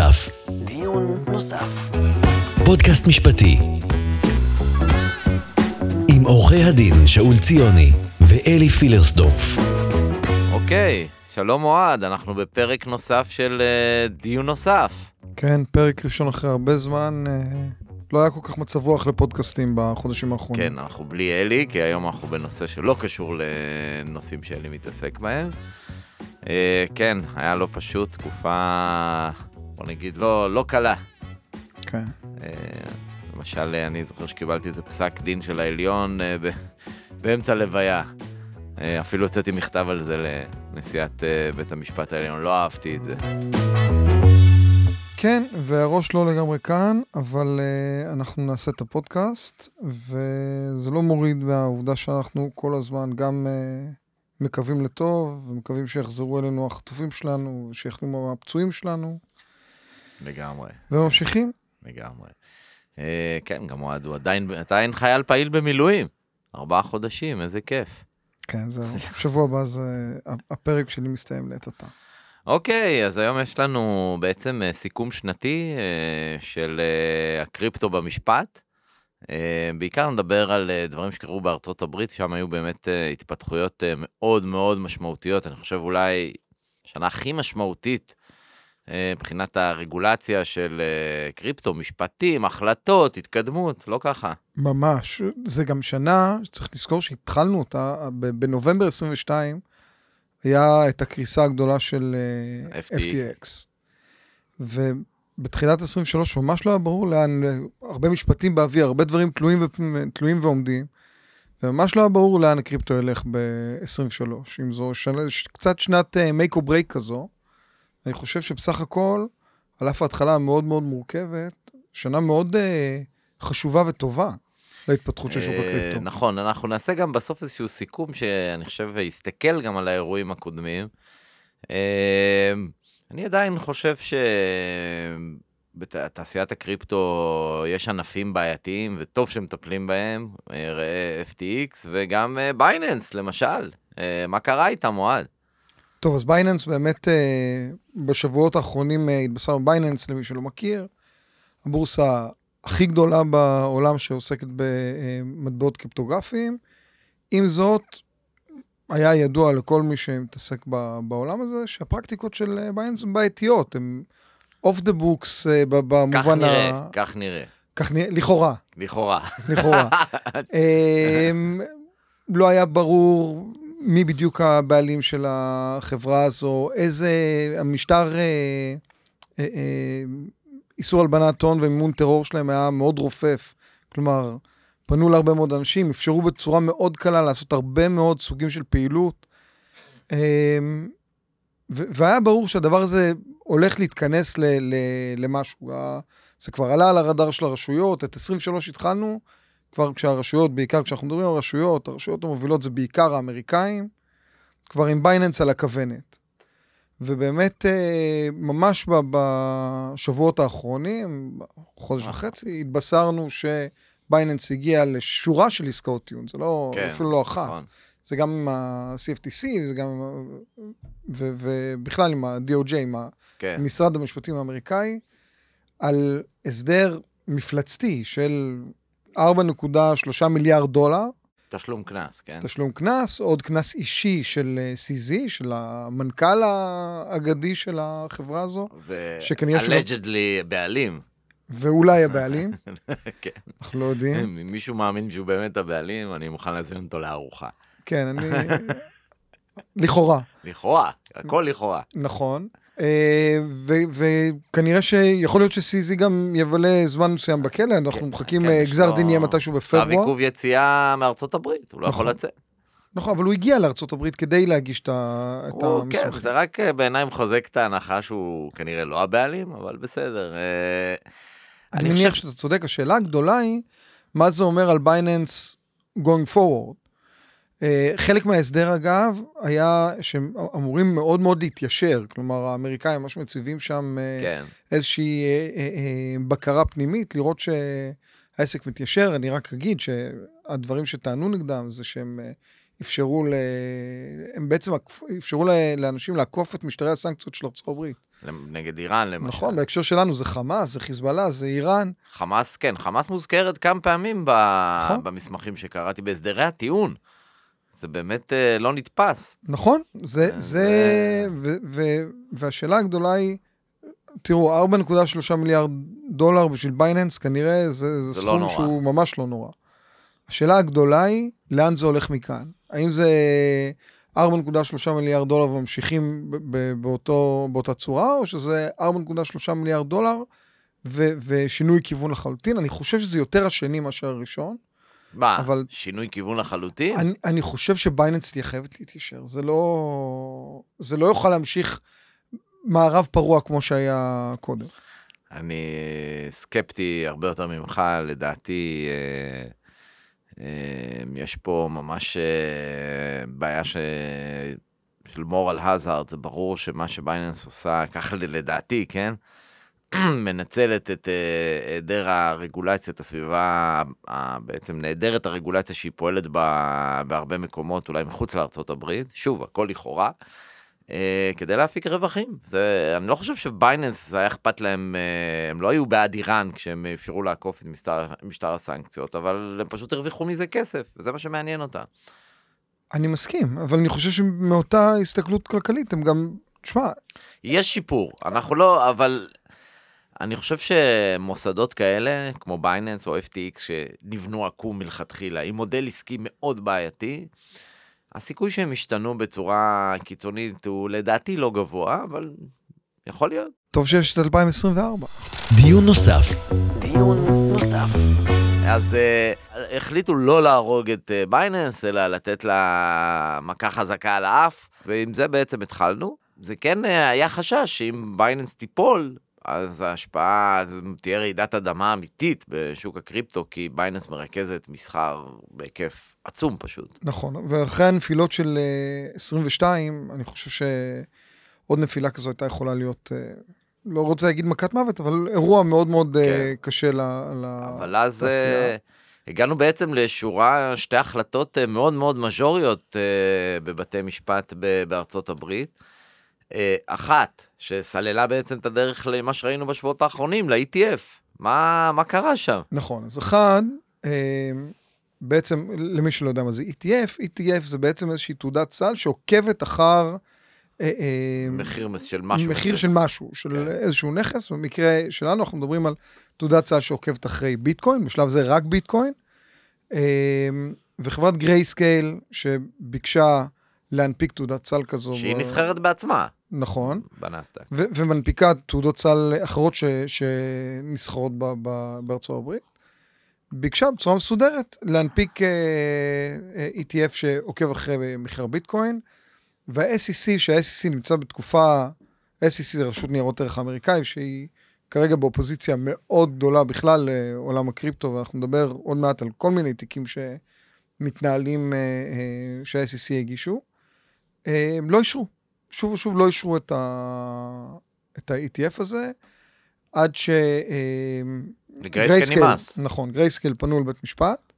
נוסף. דיון נוסף. פודקאסט משפטי. עם עורכי הדין שאול ציוני ואלי פילרסדורף. אוקיי, שלום אוהד, אנחנו בפרק נוסף של אה, דיון נוסף. כן, פרק ראשון אחרי הרבה זמן. אה, לא היה כל כך מצב רוח לפודקאסטים בחודשים האחרונים. כן, אנחנו בלי אלי, כי היום אנחנו בנושא שלא קשור לנושאים שאלי מתעסק בהם. אה, כן, היה לא פשוט, תקופה, בוא נגיד, לא, לא קלה. כן. אה, למשל, אה, אני זוכר שקיבלתי איזה פסק דין של העליון אה, באמצע לוויה. אפילו הוצאתי מכתב על זה לנשיאת בית המשפט העליון, לא אהבתי את זה. כן, והראש לא לגמרי כאן, אבל uh, אנחנו נעשה את הפודקאסט, וזה לא מוריד מהעובדה שאנחנו כל הזמן גם uh, מקווים לטוב, ומקווים שיחזרו אלינו החטופים שלנו, ושיחלימו הפצועים שלנו, לגמרי. וממשיכים. לגמרי. אה, כן, גם אוהד הוא עדיין, עדיין חייל פעיל במילואים. ארבעה חודשים, איזה כיף. כן, זהו. שבוע הבא זה הפרק שלי מסתיים לעת עתה. אוקיי, אז היום יש לנו בעצם אה, סיכום שנתי אה, של אה, הקריפטו במשפט. בעיקר נדבר על דברים שקרו בארצות הברית, שם היו באמת התפתחויות מאוד מאוד משמעותיות. אני חושב אולי השנה הכי משמעותית מבחינת הרגולציה של אה, קריפטו, משפטים, החלטות, התקדמות, לא ככה. ממש. זה גם שנה שצריך לזכור שהתחלנו אותה, ב- בנובמבר 22 היה את הקריסה הגדולה של אה, FTX. ובתחילת 23 ממש לא היה ברור לאן, הרבה משפטים באוויר, הרבה דברים תלויים, ו- תלויים ועומדים, וממש לא היה ברור לאן הקריפטו ילך ב-23. אם זו שנה, קצת שנת אה, make or break כזו, אני חושב שבסך הכל, על אף ההתחלה המאוד מאוד מורכבת, שנה מאוד אה, חשובה וטובה להתפתחות של שוק אה, הקריפטו. נכון, אנחנו נעשה גם בסוף איזשהו סיכום שאני חושב יסתכל גם על האירועים הקודמים. אה, אני עדיין חושב שבתעשיית הקריפטו יש ענפים בעייתיים וטוב שמטפלים בהם, אה, FTX וגם בייננס למשל. מה קרה איתם, אוהד? טוב, אז בייננס באמת אה, בשבועות האחרונים אה, התבשרנו בייננס, למי שלא מכיר, הבורסה הכי גדולה בעולם שעוסקת במטבעות קריפטוגרפיים. עם זאת, היה ידוע לכל מי שמתעסק בעולם הזה, שהפרקטיקות של אה, בייננס הן בעייתיות, הן off the books במובן כך נראה, כך נראה, כך נראה, לכאורה, לכאורה. לכאורה. לא היה ברור מי בדיוק הבעלים של החברה הזו, איזה המשטר אה, אה, אה, איסור הלבנת הון ומימון טרור שלהם היה מאוד רופף. כלומר, פנו להרבה מאוד אנשים, אפשרו בצורה מאוד קלה לעשות הרבה מאוד סוגים של פעילות. ו- והיה ברור שהדבר הזה הולך להתכנס ל- ל- למשהו. זה כבר עלה על הרדאר של הרשויות, את 23 התחלנו, כבר כשהרשויות, בעיקר כשאנחנו מדברים על רשויות, הרשויות המובילות זה בעיקר האמריקאים, כבר עם בייננס על הכוונת. ובאמת, אה, ממש בשבועות האחרונים, חודש וחצי, התבשרנו שבייננס הגיע לשורה של עסקאות טיעון, זה לא, כן, אפילו לא אחת. נכון. זה גם עם ה-CFTC, זה גם עם ה... ו- ובכלל עם ה-DOJ, עם כן. משרד המשפטים האמריקאי, על הסדר מפלצתי של 4.3 מיליארד דולר, תשלום קנס, כן? תשלום קנס, עוד קנס אישי של אה, CZ, של המנכ"ל האגדי של החברה הזו, שכנראה שלא- ו-allegedly בעלים. ואולי הבעלים, כן. אנחנו לא יודעים. אם מישהו מאמין שהוא באמת הבעלים, אני מוכן להזמין אותו לארוחה. כן, אני... לכאורה, לכאורה, הכל לכאורה. נכון. אה, וכנראה שיכול להיות ש-CZ גם יבלה זמן מסוים בכלא, אנחנו מחכים, כן, אה, גזר דין יהיה מתישהו צו בפברואר. עיכוב יציאה מארצות הברית, הוא לא יכול נכון. לצאת. נכון, אבל הוא הגיע לארה"ב כדי להגיש את ה- את הוא, כן, המסמכים. זה רק אה, בעיניי מחזק את ההנחה שהוא כנראה לא הבעלים, אבל בסדר. אני מניח שאתה צודק, השאלה הגדולה היא, מה זה אומר על בייננס going forward? אה, חלק מההסדר, אגב, היה שהם אמורים מאוד מאוד להתיישר. כלומר, האמריקאים ממש מציבים שם אה, כן, איזושהי אה, בקרה פנימית, לראות שהעסק מתיישר. אני רק אגיד שהדברים שטענו נגדם זה שהם אפשרו, ל... הם בעצם אפשרו לאנשים לעקוף את משטרי הסנקציות של הברית. נגד איראן למשל. נכון, בהקשר שלנו זה חמאס, זה חיזבאללה, זה איראן. חמאס, כן, חמאס מוזכרת כמה פעמים ב... נכון. במסמכים שקראתי, בהסדרי הטיעון. זה באמת אה, לא נתפס. נכון, זה, אה, זה, ו, ו, והשאלה הגדולה היא, תראו, 4.3 מיליארד דולר בשביל בייננס, כנראה זה, זה, זה לא סכום נורא. שהוא ממש לא נורא. השאלה הגדולה היא, לאן זה הולך מכאן? האם זה 4.3 מיליארד דולר וממשיכים ב- ב- באותו, באותה צורה, או שזה 4.3 מיליארד דולר ו, ושינוי כיוון לחלוטין? אני חושב שזה יותר השני מאשר הראשון. מה, אבל- שינוי כיוון לחלוטין? אני, אני חושב שבייננס תהיה חייבת להתיישר. זה לא, זה לא יוכל להמשיך מערב פרוע כמו שהיה קודם. אני סקפטי הרבה יותר ממך, לדעתי אה, אה, יש פה ממש אה, בעיה ש... של מורל הזארד, זה ברור שמה שבייננס עושה, ככה לדעתי, כן? מנצלת את אה, היעדר הרגולציה, את הסביבה, בעצם נעדרת הרגולציה שהיא פועלת בה בהרבה מקומות, אולי מחוץ לארצות הברית, שוב, הכל לכאורה, אה, כדי להפיק רווחים. זה, אני לא חושב שבייננס, היה אכפת להם, אה, הם לא היו בעד איראן כשהם אפשרו לעקוף את משטר, משטר הסנקציות, אבל הם פשוט הרוויחו מזה כסף, וזה מה שמעניין אותם. אני מסכים, אבל אני חושב שמאותה הסתכלות כלכלית הם גם, תשמע, יש שיפור, אנחנו לא, אבל אני חושב שמוסדות כאלה, כמו בייננס או FTX, שנבנו עקום מלכתחילה, עם מודל עסקי מאוד בעייתי, הסיכוי שהם ישתנו בצורה קיצונית הוא לדעתי לא גבוה, אבל יכול להיות. טוב שיש את 2024. דיון נוסף. דיון נוסף. אז uh, החליטו לא להרוג את uh, בייננס, אלא לתת לה מכה חזקה על האף, ועם זה בעצם התחלנו. זה כן uh, היה חשש שאם בייננס תיפול, אז ההשפעה, תהיה רעידת אדמה אמיתית בשוק הקריפטו, כי בייננס מרכזת מסחר בהיקף עצום פשוט. נכון, ואחרי הנפילות של אה, 22, אני חושב שעוד נפילה כזו הייתה יכולה להיות, אה, לא רוצה להגיד מכת מוות, אבל אירוע מאוד מאוד אה, כן. קשה ל- ל- אבל אז לתעשייה. הגענו בעצם לשורה, שתי החלטות מאוד מאוד מז'וריות בבתי משפט בארצות הברית. Uh, אחת, שסללה בעצם את הדרך למה שראינו בשבועות האחרונים, ל-ETF. מה, מה קרה שם? נכון, אז אחד, אה, בעצם, למי שלא יודע מה זה ETF, ETF זה בעצם איזושהי תעודת סל שעוקבת אחר... אה, אה, מחיר של משהו. מחיר של. משהו, של כן. איזשהו נכס. במקרה שלנו אנחנו מדברים על תעודת סל שעוקבת אחרי ביטקוין, בשלב זה רק ביטקוין. אה, וחברת גרייסקייל שביקשה להנפיק תעודת סל כזו. שהיא ב- נסחרת בעצמה נכון. בנסדק. ו- ומנפיקה תעודות סל אחרות ש- שנסחרות ב- ב- בארצות הברית. ביקשה בצורה מסודרת להנפיק אה, אה, ETF שעוקב אחרי מחיר ביטקוין, וה-SEC, שה-SEC נמצא בתקופה, SEC זה רשות ניירות ערך האמריקאי, שהיא כרגע באופוזיציה מאוד גדולה בכלל לעולם הקריפטו, ואנחנו נדבר עוד מעט על כל מיני תיקים שמתנהלים, אה, אה, שה-SEC הגישו, הם לא אישרו. שוב ושוב לא אישרו את, ה... את ה-ETF הזה, עד ש... אה, לגרייסקל נמאס. נכון, גרייסקל פנו לבית משפט,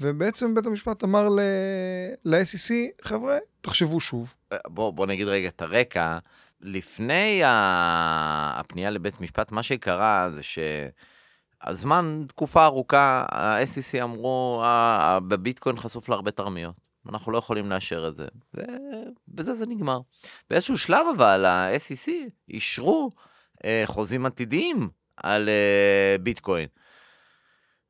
ובעצם בית המשפט אמר ל- ל-SEC, חבר'ה, תחשבו שוב. בוא, בוא נגיד רגע את הרקע. לפני ה- הפנייה לבית משפט, מה שקרה זה שהזמן, תקופה ארוכה, ה-SEC אמרו, "ה- ה- בביטקוין חשוף להרבה תרמיות. אנחנו לא יכולים לאשר את זה. ובזה זה נגמר. באיזשהו שלב אבל, ה-SEC אישרו אה, חוזים עתידיים על אה, ביטקוין.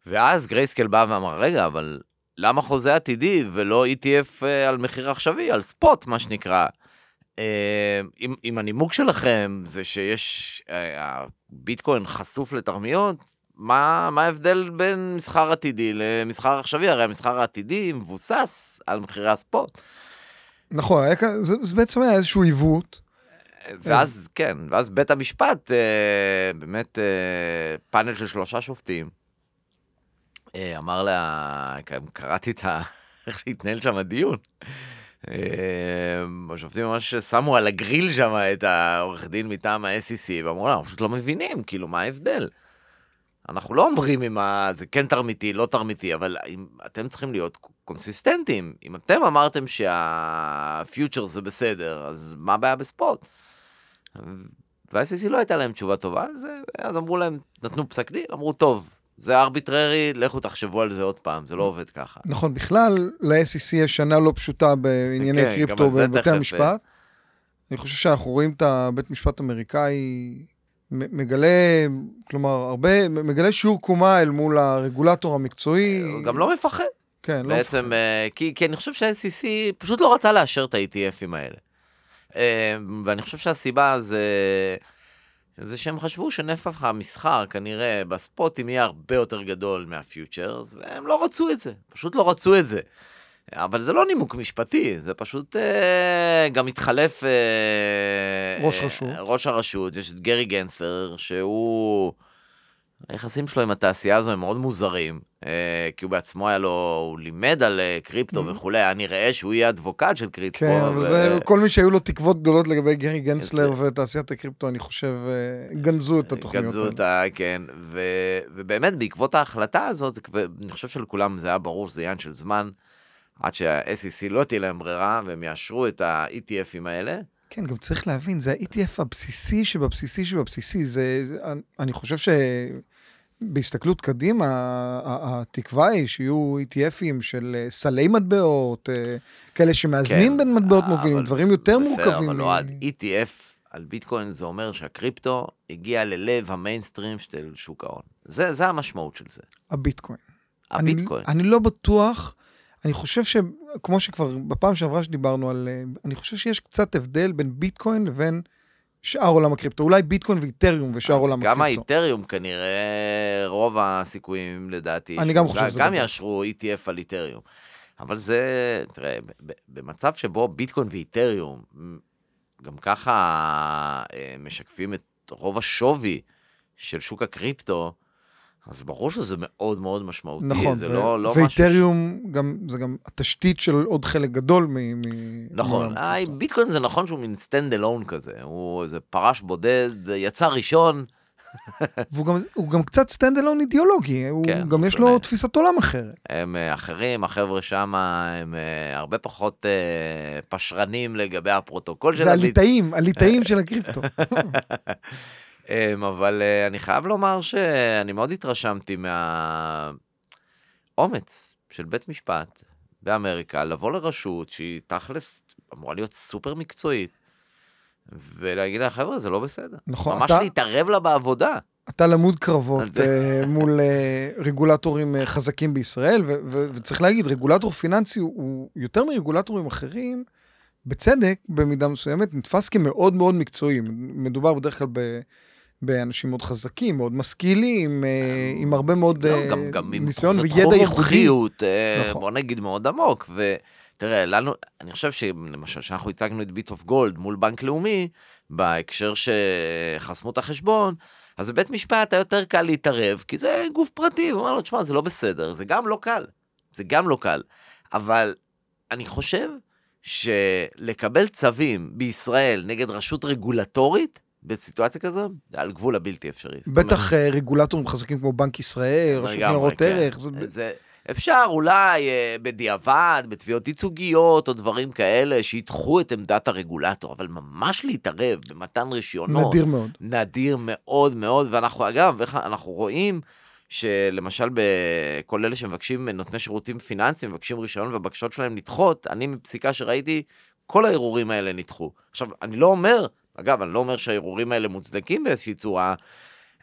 ואז גרייסקל בא ואמר, רגע, אבל למה חוזה עתידי ולא ETF אה, על מחיר עכשווי, על ספוט, מה שנקרא? אה, אם, אם הנימוק שלכם זה שיש, אה, הביטקוין חשוף לתרמיות, מה, מה ההבדל בין מסחר עתידי למסחר עכשווי? הרי המסחר העתידי מבוסס על מחירי הספוט. נכון, היה, זה, זה בעצם היה איזשהו עיוות. ואז, כן, ואז בית המשפט, אה, באמת אה, פאנל של שלושה שופטים, אה, אמר לה, קראתי את ה... איך שהתנהל שם הדיון. אה, השופטים ממש שמו על הגריל שם את העורך דין מטעם ה-SEC, ואמרו לה, פשוט לא מבינים, כאילו, מה ההבדל? אנחנו לא אומרים אם ה- זה כן תרמיתי, לא תרמיתי, אבל אם, אתם צריכים להיות קונסיסטנטים. אם אתם אמרתם שהפיוטר זה בסדר, אז מה הבעיה בספורט? וה-SEC לא הייתה להם תשובה טובה על זה, אז אמרו להם, נתנו פסק דין, אמרו, טוב, זה ארביטררי, לכו תחשבו על זה עוד פעם, זה לא עובד ככה. נכון, בכלל, ל-SEC יש שנה לא פשוטה בענייני כן, קריפטו בבתי תכף, אה. המשפט. אני חושב שאנחנו רואים את הבית משפט האמריקאי מ- מגלה, כלומר, הרבה, מגלה שיעור קומה אל מול הרגולטור המקצועי. הוא גם לא מפחד. כן, לא בעצם, מפחד. אה, כי, כי אני חושב שה-SEC פשוט לא רצה לאשר את ה-ETFים האלה. אה, ואני חושב שהסיבה זה, זה שהם חשבו שנפח המסחר כנראה בספוטים יהיה הרבה יותר גדול מהפיוטרס, והם לא רצו את זה, פשוט לא רצו את זה. אבל זה לא נימוק משפטי, זה פשוט אה, גם התחלף... אה, ראש אה, רשות. ראש הרשות, יש את גרי גנסלר, שהוא... היחסים שלו עם התעשייה הזו הם מאוד מוזרים, אה, כי הוא בעצמו היה לו, הוא לימד על אה, קריפטו Mhm. וכולי, היה נראה שהוא יהיה אדבוקט של קריפטו. כן, ו- אבל זה, כל מי שהיו לו תקוות גדולות לגבי גרי גנסלר ותעשיית הקריפטו, אני חושב, אה, גנזו את התוכניות גנזו. אותה, כן, ו, ובאמת בעקבות ההחלטה הזאת, זה, אני חושב שלכולם זה היה ברור שזה עניין של זמן, עד שה-SEC לא תהיה להם ברירה, והם יאשרו את ה-ETFים האלה. כן, גם צריך להבין, זה ה-ETF הבסיסי שבבסיסי שבבסיסי. זה, אני- אני חושב שבהסתכלות קדימה, התקווה היא שיהיו ETFים של אה, סלי מטבעות, אה, כאלה שמאזנים כן, בין מטבעות אבל- מובילים, דברים יותר בסדר, מורכבים. אבל מ- אוהד, ETF על ביטקוין זה אומר שהקריפטו הגיע ללב המיינסטרים של שוק ההון. זה, זה המשמעות של זה. הביטקוין. אני- הביטקוין. אני לא בטוח, אני חושב שכמו שכבר בפעם שעברה שדיברנו על, אה, אני חושב שיש קצת הבדל בין ביטקוין לבין שאר עולם הקריפטו. אולי ביטקוין ואיתריום ושאר אז עולם גם הקריפטו. האיתריום כנראה, רוב הסיכויים לדעתי, אני גם חושב שזה גם בטוח. יאשרו ETF על איתריום. אבל זה, תראה, במצב שבו ביטקוין ואיתריום גם ככה אה, משקפים את רוב השווי של שוק הקריפטו, אז ברור שזה מאוד מאוד משמעותי. נכון, זה ו- לא, לא משהו... ש- ואיתריום גם, זה גם התשתית של עוד חלק גדול מ... מ- נכון, מעולם אה. ביטקוין זה נכון שהוא מין stand alone כזה, הוא איזה פרש בודד, יצא ראשון, והוא גם, הוא גם קצת stand alone אידיאולוגי, הוא כן, גם יש לו שונה. תפיסת עולם אחרת. הם אה, אחרים, החבר'ה שם הם אה, הרבה פחות אה, פשרנים לגבי הפרוטוקול של זה. הליטאים, הליטאים של הקריפטו. אמ, אבל אה, אני חייב לומר שאני מאוד התרשמתי מהאומץ של בית משפט באמריקה לבוא לרשות שהיא תכלס אמורה להיות סופר מקצועית. ולהגיד לה, חבר'ה, זה לא בסדר. נכון, ממש אתה- להתערב לה בעבודה. אתה למוד קרבות. אה, מול אה, רגולטורים אה, חזקים בישראל, ו- ו- וצריך להגיד, רגולטור פיננסי הוא- הוא יותר מרגולטורים אחרים, בצדק, במידה מסוימת, נתפס כמאוד מאוד מקצועי. מדובר בדרך כלל ב... באנשים מאוד חזקים, מאוד משכילים, אה, עם הרבה מאוד לא, אה, גם, גם עם ניסיון וידע תחום ייחודי. אה, נכון. בוא נגיד מאוד עמוק. ותראה, לנו, אני חושב שלמשל, שאנחנו הצגנו את ביטס אוף גולד מול בנק לאומי, בהקשר שחסמו את החשבון, אז בבית משפט היה יותר קל להתערב, כי זה גוף פרטי, הוא אומר לו, תשמע, זה לא בסדר, זה גם לא קל, זה גם לא קל. אבל אני חושב שלקבל צווים בישראל נגד רשות רגולטורית, בסיטואציה כזו, זה על גבול הבלתי אפשרי. זאת אומרת, בטח אה, רגולטורים חזקים כמו בנק ישראל, רשות ניירות כן. ערך. זה... זה אפשר אולי אה, בדיעבד, בתביעות ייצוגיות או דברים כאלה, שידחו את עמדת הרגולטור, אבל ממש להתערב במתן רישיונות, נדיר מאוד. נדיר מאוד מאוד, ואנחנו אגב, אנחנו רואים שלמשל בכל אלה שמבקשים, נותני שירותים פיננסיים, מבקשים רישיון והבקשות שלהם נדחות, אני מפסיקה שראיתי, כל הערעורים האלה נדחו. עכשיו, אני לא אומר, אגב, אני לא אומר שהערעורים האלה מוצדקים באיזושהי צורה,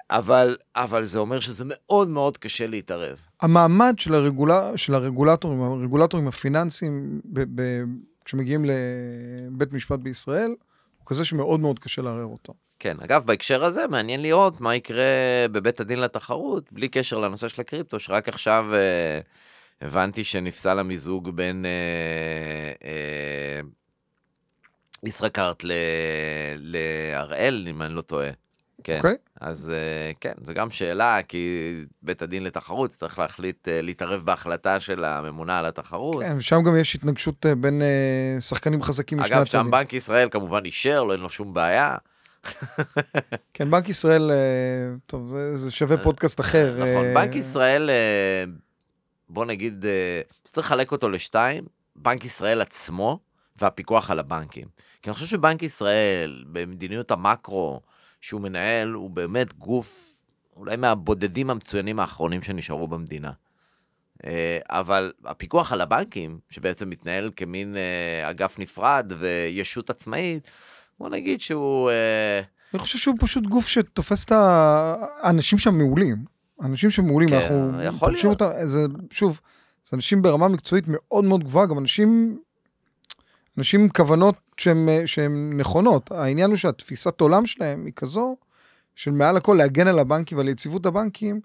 אבל, אבל זה אומר שזה מאוד מאוד קשה להתערב. המעמד של, הרגולה, של הרגולטורים, הרגולטורים הפיננסיים, ב, ב, כשמגיעים לבית משפט בישראל, הוא כזה שמאוד מאוד קשה לערער אותו. כן, אגב, בהקשר הזה מעניין לראות מה יקרה בבית הדין לתחרות, בלי קשר לנושא של הקריפטו, שרק עכשיו אה, הבנתי שנפסל המיזוג בין אה, אה, ישראכרט להראל, אם אני לא טועה. כן. אוקיי? אז אה, כן, זו גם שאלה, כי בית הדין לתחרות צריך להחליט, אה, להתערב בהחלטה של הממונה על התחרות. כן, ושם גם יש התנגשות אה, בין שחקנים חזקים משני אגב, הצדדים. שם בנק ישראל כמובן אישר, לא אין לו שום בעיה. כן, בנק ישראל, טוב, זה, זה שווה פודקאסט אחר. נכון, בנק ישראל, בוא נגיד, צריך לחלק אותו לשתיים, בנק ישראל עצמו והפיקוח על הבנקים. כי אני חושב שבנק ישראל, במדיניות המקרו שהוא מנהל, הוא באמת גוף, אולי מהבודדים המצוינים האחרונים שנשארו במדינה. אה, אבל הפיקוח על הבנקים, שבעצם מתנהל כמין אה, אגף נפרד וישות עצמאית, בוא נגיד שהוא... אה, אני חושב שהוא פשוט גוף שתופס את האנשים שם מעולים. אנשים שמעולים, כן, אנחנו פוגשים. אותם, זה, שוב, זה אנשים ברמה מקצועית מאוד מאוד גבוהה, גם אנשים, אנשים עם כוונות שהן שהן נכונות. העניין הוא שהתפיסת עולם שלהם היא כזו, של מעל הכל להגן על הבנקים ועל יציבות הבנקים,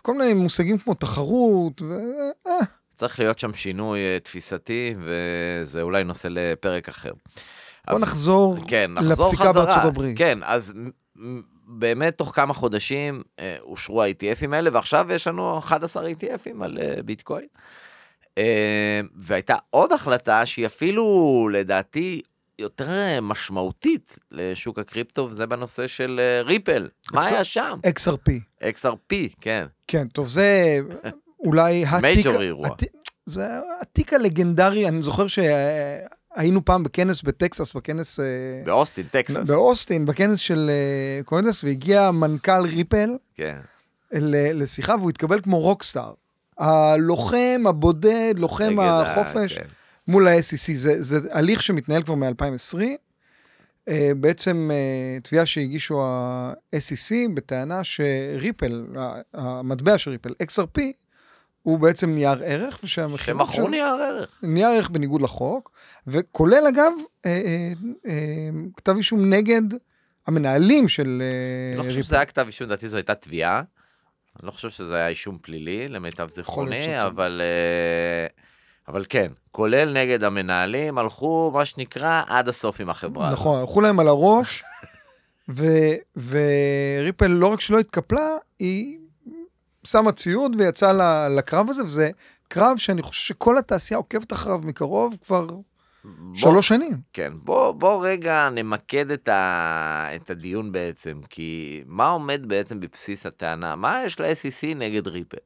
וכל מיני מושגים כמו תחרות, ו... אה, צריך להיות שם שינוי אה, תפיסתי, וזה אולי נושא לפרק אחר. בוא אבל- נחזור כן, נחזור לפסיקה. בארצות הברית. כן, אז באמת תוך כמה חודשים אה, אושרו ה-ETFים האלה, ועכשיו יש לנו 11 ETFים על אה, ביטקוין. אה, והייתה עוד החלטה שהיא אפילו, לדעתי, יותר אה, משמעותית לשוק הקריפטו, וזה בנושא של אה, ריפל. מה אקס- היה שם? XRP. XRP, כן. כן, טוב, זה אולי התיק... Major אירוע. הת- זה התיק הלגנדרי, אני זוכר שהיינו פעם בכנס בטקסס, בכנס... אה, באוסטין, טקסס. באוסטין, בכנס של אה, CoinDesk, והגיע מנכ"ל ריפל כן. לשיחה, והוא התקבל כמו rockstar. הלוחם הבודד, לוחם החופש, כן. מול ה-SEC. זה, זה הליך שמתנהל כבר מ-2020. אה, בעצם אה, תביעה שהגישו ה-SEC בטענה שריפל, המטבע של ריפל, XRP, הוא בעצם נייר ערך, ושהמכירות שמכרו שלו- נייר ערך. נייר ערך בניגוד לחוק, וכולל אגב אה, אה, אה, כתב אישום נגד המנהלים של אה, אני לא חושב שזה היה כתב אישום, לדעתי זו הייתה תביעה. אני לא חושב שזה היה אישום פלילי, למיטב זיכרוני. אבל... אה, אבל כן, כולל נגד המנהלים, הלכו, מה שנקרא, עד הסוף עם החברה. נכון, הלכו להם על הראש, ו- וריפל לא רק שלא התקפלה, היא שמה ציוד ויצאה לקרב הזה, וזה קרב שאני חושב שכל התעשייה עוקבת אחריו מקרוב כבר בוא- שלוש שנים. כן, בוא, בוא רגע נמקד את, ה, את הדיון בעצם, כי מה עומד בעצם בבסיס הטענה? מה יש ל-SEC נגד ריפל?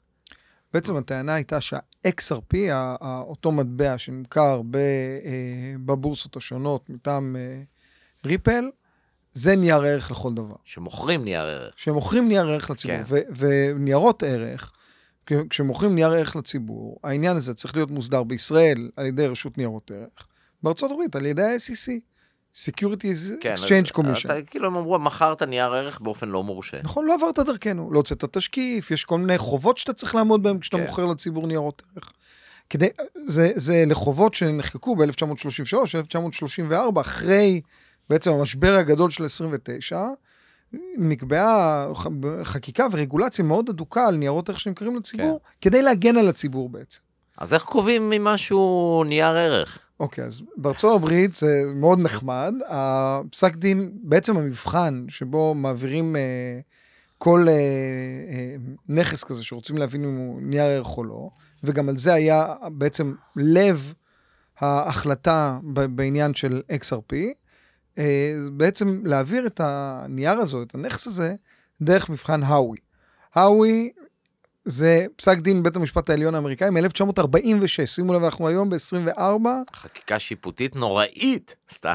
בעצם הטענה הייתה שה-XRP, אותו מטבע שנמכר אה, בבורסות השונות מטעם אה, ריפל, זה נייר ערך לכל דבר. שמוכרים נייר ערך. שמוכרים נייר ערך לציבור, כן. וניירות ערך, כשמוכרים נייר ערך לציבור, העניין הזה צריך להיות מוסדר בישראל על ידי רשות ניירות ערך, בארצות הברית על ידי ה-SEC, Securities כן, Exchange Commission. אתה, כאילו הם אמרו, מכרת נייר ערך באופן לא מורשה. נכון, לא עברת דרכנו, לא הוצאת תשקיף, יש כל מיני חובות שאתה צריך לעמוד בהם כשאתה כן. מוכר לציבור ניירות ערך. כדי, זה, זה לחובות שנחקקו ב-1933, 1934, אחרי בעצם המשבר הגדול של 29, נקבעה חקיקה ורגולציה מאוד אדוקה על ניירות ערך שנמכרים לציבור, כן. כדי להגן על הציבור בעצם. אז איך קובעים ממשהו נייר ערך? אוקיי, אז בארצות הברית זה מאוד נחמד. הפסק דין, בעצם המבחן שבו מעבירים אה, כל אה, אה, נכס כזה שרוצים להבין אם הוא נייר ערך או לא, וגם על זה היה בעצם לב ההחלטה בעניין של XRP, אה, בעצם להעביר את הנייר הזה, את הנכס הזה, דרך מבחן האווי. האווי זה פסק דין בית המשפט העליון האמריקאי מ-1946, שימו לב, אנחנו היום ב-24, חקיקה שיפוטית נוראית, סתם.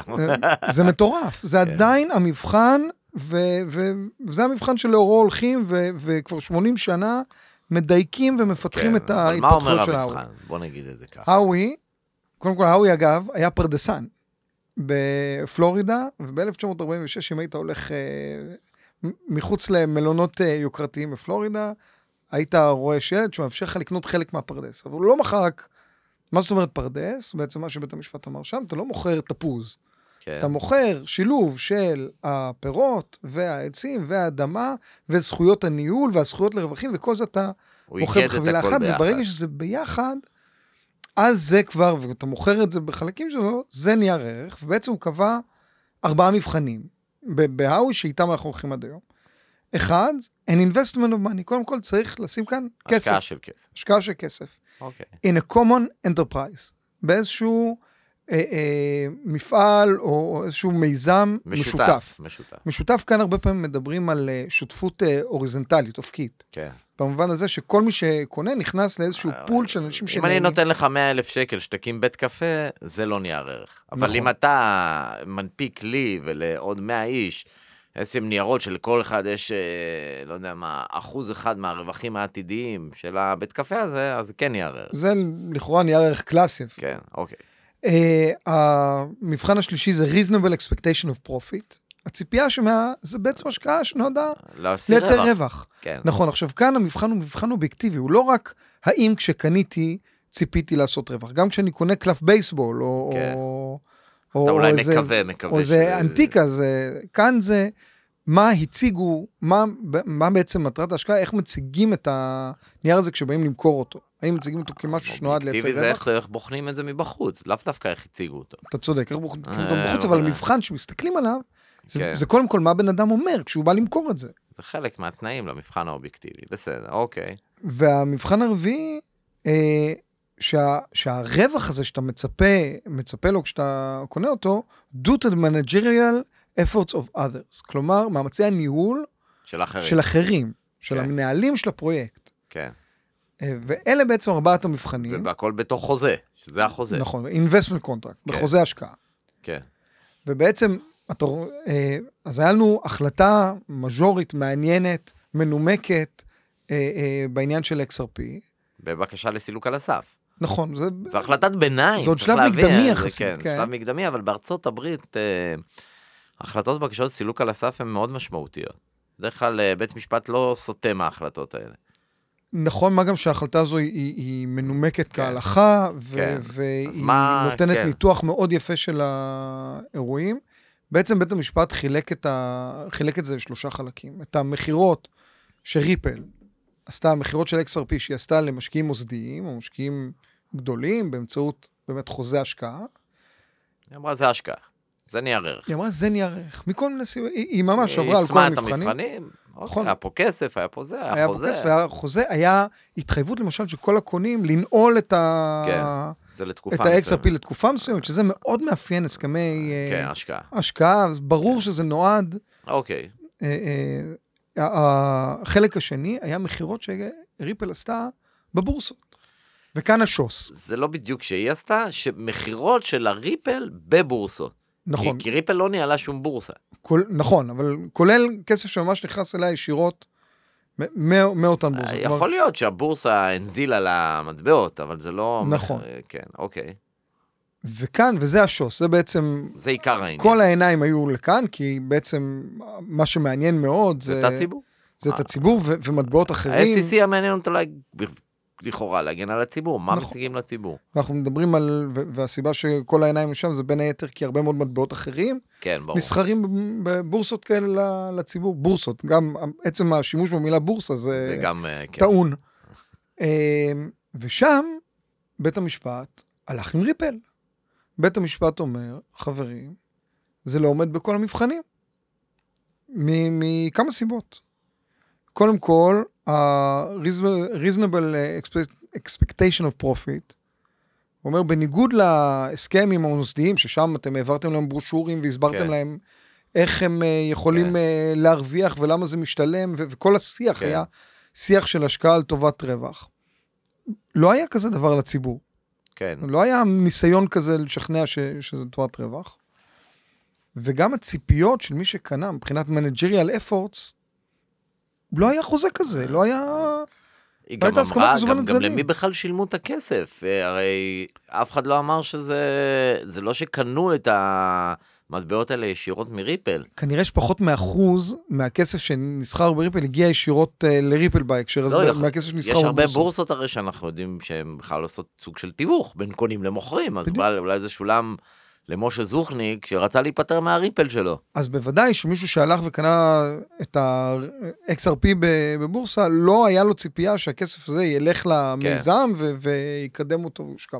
זה מטורף, זה כן. עדיין המבחן, וזה המבחן שלאורו הולכים, וכבר 80 שנה מדייקים ומפתחים את כן, מה אומר ההתפתחות של האווי. המבחן? בוא נגיד את זה ככה. האווי, קודם כל האווי אגב, היה פרדסן בפלורידה, וב-1946, אם היית הולך אה, מחוץ למלונות אה, יוקרתיים בפלורידה, היית רואה שלט שמאפשר לך לקנות חלק מהפרדס. אבל הוא לא מכר רק, מה זאת אומרת פרדס? בעצם מה שבית המשפט אמר שם, אתה לא מוכר תפוז. כן. אתה מוכר שילוב של הפירות והעצים והאדמה וזכויות הניהול והזכויות לרווחים, וכל זה אתה מוכר בחבילה אחת, ביחד. וברגע שזה ביחד, אז זה כבר, ואתה מוכר את זה בחלקים שלו, זה נייר ערך, ובעצם הוא קבע ארבעה מבחנים ב- בהאווי שאיתם אנחנו הולכים עד היום. אחד, an investment of money, קודם כל צריך לשים כאן כסף, השקעה של כסף. השקעה של כסף. אוקיי. in a common enterprise, באיזשהו אה, אה, מפעל או איזשהו מיזם משותף. משותף. משותף. משותף כאן הרבה פעמים מדברים על אה, שותפות אה, הוריזנטלית, אופקית. כן. במובן הזה שכל מי שקונה נכנס לאיזשהו פול של אנשים אם אני שנהנים. נותן לך 100 אלף שקל שתקים בית קפה, זה לא נייר ערך. אבל נכון. אם אתה מנפיק לי ולעוד 100 איש איזשהם ניירות שלכל אחד יש, אה, לא יודע מה, אחוז אחד מהרווחים העתידיים של הבית קפה הזה, אז זה כן נייר ערך. זה לכאורה נייר ערך קלאסי. כן, אוקיי. אה, המבחן השלישי זה reasonable expectation of profit. הציפייה שמה, זה בעצם השקעה שנועדה לייצר רווח. רווח. כן. נכון, עכשיו כאן המבחן הוא מבחן אובייקטיבי, הוא לא רק האם כשקניתי ציפיתי לעשות רווח, גם כשאני קונה קלף בייסבול, או... כן. או אתה או אולי איזה- מקווה, מקווה או זה אנטיקה, זה, כאן זה מה הציגו, מה, מה בעצם מטרת ההשקעה, איך מציגים את הנייר הזה כשבאים למכור אותו. האם מציגים אותו כמשהו שנועד לייצר אובייקטיבי זה רווח? איך, בוחנים את זה מבחוץ, לאו דווקא איך הציגו אותו. אתה צודק, איך בוחנים אותו אה, בחוץ, אבל אבל- המבחן שמסתכלים עליו, זה, כן. זה קודם כל מה בן אדם אומר כשהוא בא למכור את זה. זה חלק מהתנאים למבחן האובייקטיבי, בסדר, אוקיי. והמבחן הרביעי, אה, שה, שהרווח הזה שאתה מצפה, מצפה לו כשאתה קונה אותו, due to the managerial efforts of others. כלומר, מאמצי הניהול של אחרים. של אחרים, של כן. המנהלים של הפרויקט. כן. אה, ואלה בעצם ארבעת המבחנים. והכל בתוך חוזה, שזה החוזה. נכון, investment contract, כן. בחוזה השקעה. כן. ובעצם, אתה, אה, אז היה לנו החלטה מז'ורית, מעניינת, מנומקת, אה, בעניין של XRP. בבקשה לסילוק על הסף. נכון, זה... זו החלטת ביניים. זה עוד שלב להבין, מקדמי יחסית, כן, כן. שלב מקדמי, אבל בארצות הברית, אה, החלטות בבקשות סילוק על הסף הן מאוד משמעותיות. בדרך כלל אה, בית משפט לא סוטה מההחלטות האלה. נכון, מה גם שההחלטה הזו היא, היא, היא מנומקת כן. כהלכה, ו- כן. והיא מה- נותנת כן. ניתוח מאוד יפה של האירועים. בעצם בית המשפט חילק את, ה... חילק את זה לשלושה חלקים. את המכירות שריפל עשתה, המכירות של XRP שהיא עשתה למשקיעים מוסדיים, או משקיעים גדולים, באמצעות באמת חוזה השקעה. היא אמרה, זה השקעה. זה נייר ערך. היא אמרה, זה נייר ערך. מכל מיני סיבות, היא, היא ממש עברה על כל יישמה את המבחנים. המבחנים. נכון. היה פה כסף, היה פה זה, היה היה פה חוזה. כסף, והיה חוזה, היה התחייבות למשל של כל הקונים לנעול את ה... כן, זה את לתקופה ה-XRP לתקופה מסוימת, שזה מאוד מאפיין הסכמי אה, כן, השקעה. השקעה, ברור שזה נועד. אוקיי. אה, אה, החלק השני היה מכירות שריפל עשתה בבורסות. וכאן השוס, זה לא בדיוק שהיא עשתה, שמכירות של הריפל בבורסות. נכון, כי, כי ריפל לא ניהלה שום בורסה. כל, נכון, אבל כולל כסף שממש נכנס אליה ישירות מאותן בורסות. כלומר, יכול להיות שהבורסה הנזילה למטבעות, אבל זה לא... נכון. מכ- כן, אוקיי. וכאן, וזה השוס, זה בעצם, זה עיקר העניין. כל העיניים היו לכאן, כי בעצם מה שמעניין מאוד זה זה, את הציבור. זה את הציבור ו- ומטבעות אחרים. ה-SEC המעניין אותו לה- לכאורה להגן על הציבור, מה נכון. מציגים לציבור? אנחנו מדברים על, והסיבה שכל העיניים שם זה בין היתר כי הרבה מאוד מטבעות אחרים כן, ברור. נסחרים בבורסות כאלה לציבור, בורסות, גם עצם השימוש במילה בורסה זה זה גם, אה, כן. טעון. אה, ושם בית המשפט הלך עם ריפל. בית המשפט אומר, חברים, זה לא עומד בכל המבחנים. מכמה סיבות. קודם כל, ה-reasonable expectation of profit, הוא אומר, בניגוד להסכם עם המוסדיים, ששם אתם העברתם להם ברושורים והסברתם כן. להם איך הם אה, יכולים כן. אה, להרוויח ולמה זה משתלם, ו- וכל השיח כן. היה שיח של השקעה על טובת רווח. לא היה כזה דבר לציבור. כן. לא היה ניסיון כזה לשכנע ש, שזה טובת רווח. וגם הציפיות של מי שקנה מבחינת managerial efforts, לא היה חוזה כזה, לא היה... היא לא גם אמרה, גם, גם. למי בכלל שילמו את הכסף? אה, הרי אף אחד לא אמר שזה... זה לא שקנו את המטבעות האלה ישירות מריפל. כנראה שפחות מאחוז מהכסף שנסחר בריפל הגיע ישירות uh, לריפל בהקשר הזה, לא, מהכסף שנסחר יש הרבה בבורסות. בורסות הרי שאנחנו יודעים שהן בכלל עושות סוג של תיווך בין קונים למוכרים, אז בדיוק. אולי זה שולם למשה זוכניק שרצה להיפטר מהריפל שלו. אז בוודאי שמישהו שהלך וקנה את ה-XRP בבורסה, לא היה לו ציפייה שהכסף הזה ילך למיזם ו- ויקדם אותו ויושקע.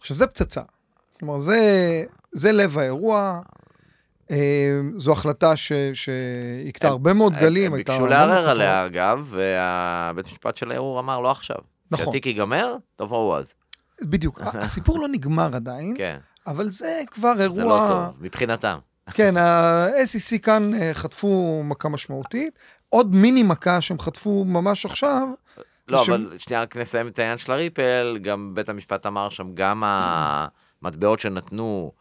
עכשיו, זה פצצה. כלומר, זה, זה לב האירוע. אה, זו החלטה ש- שהכתה הם- הרבה מאוד גלים. הם ביקשו לערער. עליה אגב, והבית משפט של הערעור אמר לא עכשיו. נכון, כשהתיק ייגמר, תבואו אז. בדיוק. הסיפור לא נגמר עדיין, כן, אבל זה כבר אירוע... זה לא טוב, מבחינתם. כן, ה-SEC כאן אה, חטפו מכה משמעותית. עוד מיני מכה שהם חטפו ממש עכשיו. לא, ש- אבל שנייה רק נסיים את העניין של הריפל, גם בית המשפט אמר שם, גם המטבעות שנתנו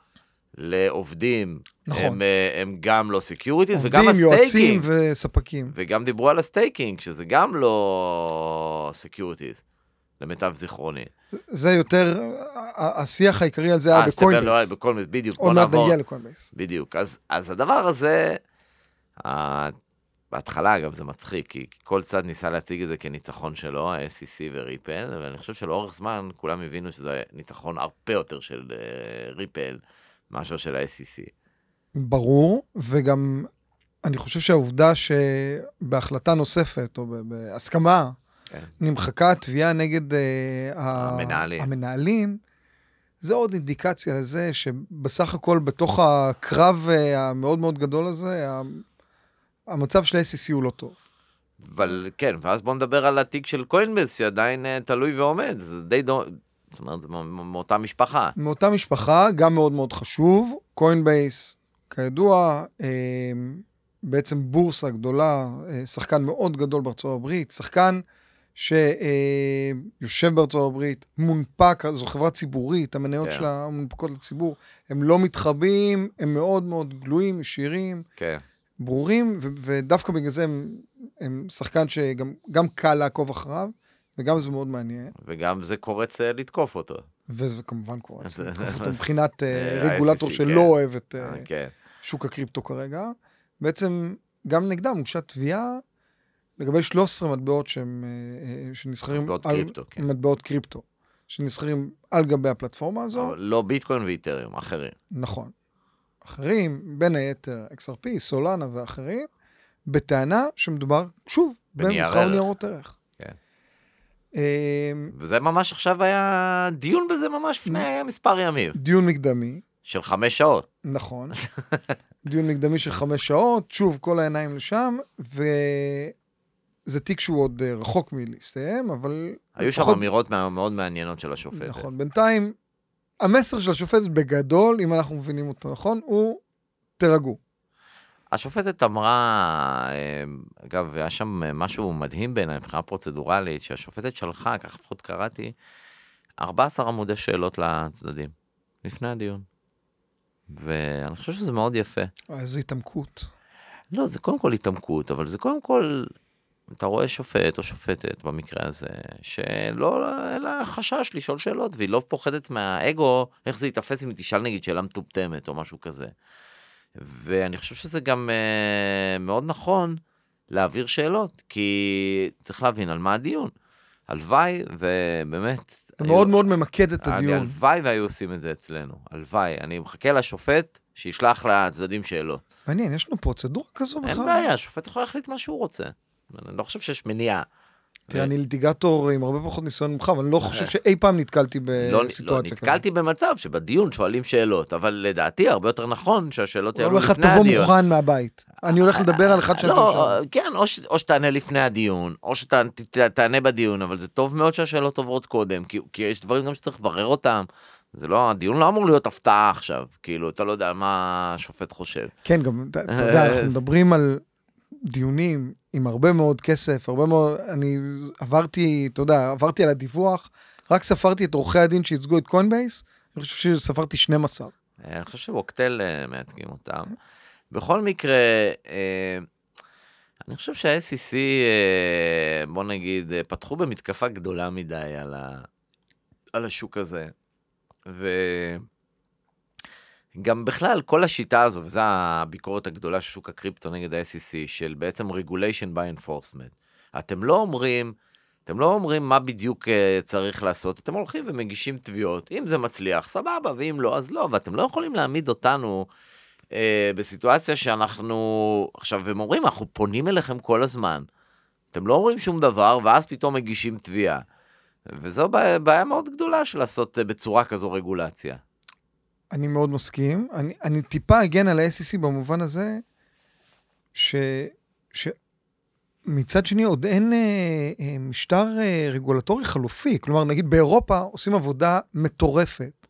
לעובדים, נכון. הם, אה, הם גם לא securities, וגם עובדים, יועצים ה staking, וספקים. וגם דיברו על ה staking, שזה גם לא securities, למיטב זיכרוני. זה יותר, השיח העיקרי על זה היה אה, stable, לא, בקוינבייס. בקוינבייס, בדיוק, עוד מעט. נגיע לקוינבייס. בדיוק. אז, אז הדבר הזה, בהתחלה, אגב, זה מצחיק, כי כל צד ניסה להציג את זה כניצחון שלו, ה-SEC וריפל, ואני חושב שלאורך זמן כולם הבינו שזה ניצחון הרבה יותר של אה, ריפל מאשר של ה-SEC. ברור, וגם אני חושב שהעובדה שבהחלטה נוספת, או בהסכמה, כן. נמחקה התביעה נגד אה, המנהלים. המנהלים, זה עוד אינדיקציה לזה שבסך הכל בתוך הקרב אה, המאוד מאוד גדול הזה, המצב של ה-SEC הוא לא טוב. אבל כן, ואז בואו נדבר על התיק של קוינבס, שעדיין אה, תלוי ועומד, זה די דו... זאת אומרת, זה מאותה משפחה. מאותה משפחה, גם מאוד מאוד חשוב, קוינבייס, כידוע, אה, בעצם בורסה גדולה, אה, שחקן מאוד גדול בארצות הברית, שחקן שיושב בארצות הברית, מונפק, זו חברה ציבורית, המניות כן. שלה מונפקות לציבור, הם לא מתחבאים, הם מאוד מאוד גלויים, ישירים, כן. ברורים, ו- ודווקא בגלל זה הם, הם שחקן שגם גם קל לעקוב אחריו, וגם זה מאוד מעניין. וגם זה קורץ אה, לתקוף אותו. וזה כמובן קורה, זה- לתקוף אותו מבחינת אה, רגולטור ה-SEC, שלא כן. אוהב את אה, כן. שוק הקריפטו כרגע. בעצם גם נגדם הוגשה תביעה לגבי 13 מטבעות שהם, אה, אה, שנסחרים מטבעות על... קריפטו, כן. מטבעות קריפטו, שנסחרים על גבי הפלטפורמה הזו. אבל לא ביטקוין ואיתריום, אחרים. נכון. אחרים, בין היתר XRP, סולנה ואחרים, בטענה שמדובר, שוב, במסחר. ניירות ערך. כן. אה, וזה ממש עכשיו היה דיון בזה ממש לפני מספר ימים, דיון מקדמי, של חמש שעות. נכון. דיון מקדמי של חמש שעות, שוב, כל העיניים לשם, וזה תיק שהוא עוד אה, רחוק מלהסתיים, אבל... היו שם אמירות מאוד מעניינות של השופטת. נכון, בינתיים, המסר של השופטת בגדול, אם אנחנו מבינים אותו נכון, הוא תירגעו. השופטת אמרה, אה, אגב, היה שם משהו מדהים בעיניי מבחינה פרוצדורלית, שהשופטת שלחה, כך לפחות קראתי, 14 עמודי שאלות לצדדים, לפני הדיון. ואני חושב שזה מאוד יפה. איזו התעמקות. לא, זה קודם כל התעמקות, אבל זה קודם כל, אתה רואה שופט או שופטת במקרה הזה, שלא, אין לה חשש לשאול שאלות, והיא לא פוחדת מהאגו, איך זה ייתפס אם היא תשאל נגיד שאלה מטומטמת או משהו כזה. ואני חושב שזה גם אה, מאוד נכון להעביר שאלות, כי צריך להבין על מה הדיון. הלוואי, ובאמת... זה היו- מאוד מאוד ממקד את הדיון. הלוואי והיו עושים את זה אצלנו, הלוואי. אני מחכה לשופט שישלח לצדדים שאלות. מעניין, יש לנו פרוצדורה כזו בכלל? אין בעיה, השופט יכול להחליט מה שהוא רוצה. אני לא חושב שיש מניעה. תראה, אני ליטיגטור עם הרבה פחות ניסיון ממך, אבל אני לא חושב שאי פעם נתקלתי לא, לא, בסיטואציה כזאת. נתקלתי במצב שבדיון שואלים שאלות, אבל לדעתי הרבה יותר נכון שהשאלות הוא יעלו אומר לך, לפני תבוא הדיון. מוכן מהבית. אני הולך לדבר על אחד שאני לא, כן, או, שתענה לפני הדיון, או שתענה בדיון, אבל זה טוב מאוד שהשאלות עוברות קודם, כי, יש דברים גם שצריך לברר אותם. זה לא, הדיון לא אמור להיות הפתעה עכשיו, כאילו, אתה לא יודע מה השופט חושב. כן, גם, אתה יודע, אנחנו מדברים על דיונים עם הרבה מאוד כסף, הרבה מאוד, אני עברתי, אתה יודע, עברתי על הדיווח, רק ספרתי את עורכי הדין שייצגו את קוינבייס, אני חושב שספרתי 12. אה, אני חושב שווקטל אה, מייצגים אותם. בכל מקרה, אה, אני חושב שה-SEC, אה, בוא נגיד, פתחו במתקפה גדולה מדי על, ה... על השוק הזה. וגם בכלל, כל השיטה הזו, וזו הביקורת הגדולה של שוק הקריפטו נגד ה-SEC, של בעצם regulation by enforcement. אתם לא אומרים, אתם לא אומרים מה בדיוק אה, צריך לעשות, אתם הולכים ומגישים תביעות. אם זה מצליח, סבבה, ואם לא, אז לא. ואתם לא יכולים להעמיד אותנו אה, בסיטואציה שאנחנו... עכשיו, הם אומרים, אנחנו פונים אליכם כל הזמן. אתם לא אומרים שום דבר, ואז פתאום מגישים תביעה. וזו בעיה מאוד גדולה של לעשות אה, בצורה כזו רגולציה. אני מאוד מסכים. אני, אני טיפה אגן על ה-SEC במובן הזה, ש, שמצד שני עוד אין אה, אה, משטר אה, רגולטורי חלופי. כלומר, נגיד באירופה עושים עבודה מטורפת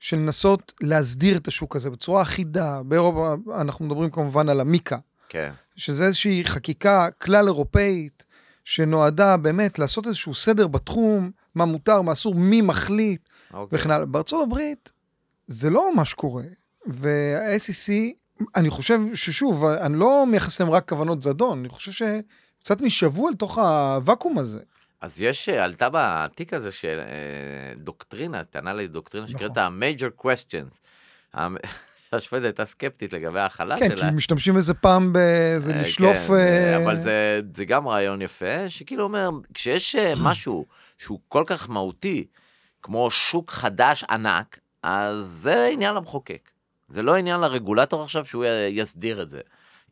של לנסות להסדיר את השוק הזה בצורה אחידה. באירופה אנחנו מדברים כמובן על המיקה, כן. שזה איזושהי חקיקה כלל אירופאית, שנועדה באמת לעשות איזשהו סדר בתחום, מה מותר, מה אסור, מי מחליט. אוקיי. וכן הלאה. בארצות הברית זה לא ממש קורה. וה-SEC, אני חושב ששוב, אני לא מייחס להם רק כוונות זדון, אני חושב שקצת נשאבו אל תוך הוואקום הזה. אז יש, אה, עלתה בתיק הזה של אה, דוקטרינה, טענה לדוקטרינה נכון. שנקראת ה-major questions. השופטת הייתה סקפטית לגבי ההכלה כן, שלה. כי משתמשים בזה פעם באיזה אה, לשלוף... כן, אבל זה, זה גם רעיון יפה, שכאילו אומר, כשיש משהו שהוא כל כך מהותי, כמו שוק חדש ענק, אז זה עניין למחוקק. זה לא עניין לרגולטור עכשיו שהוא יסדיר את זה.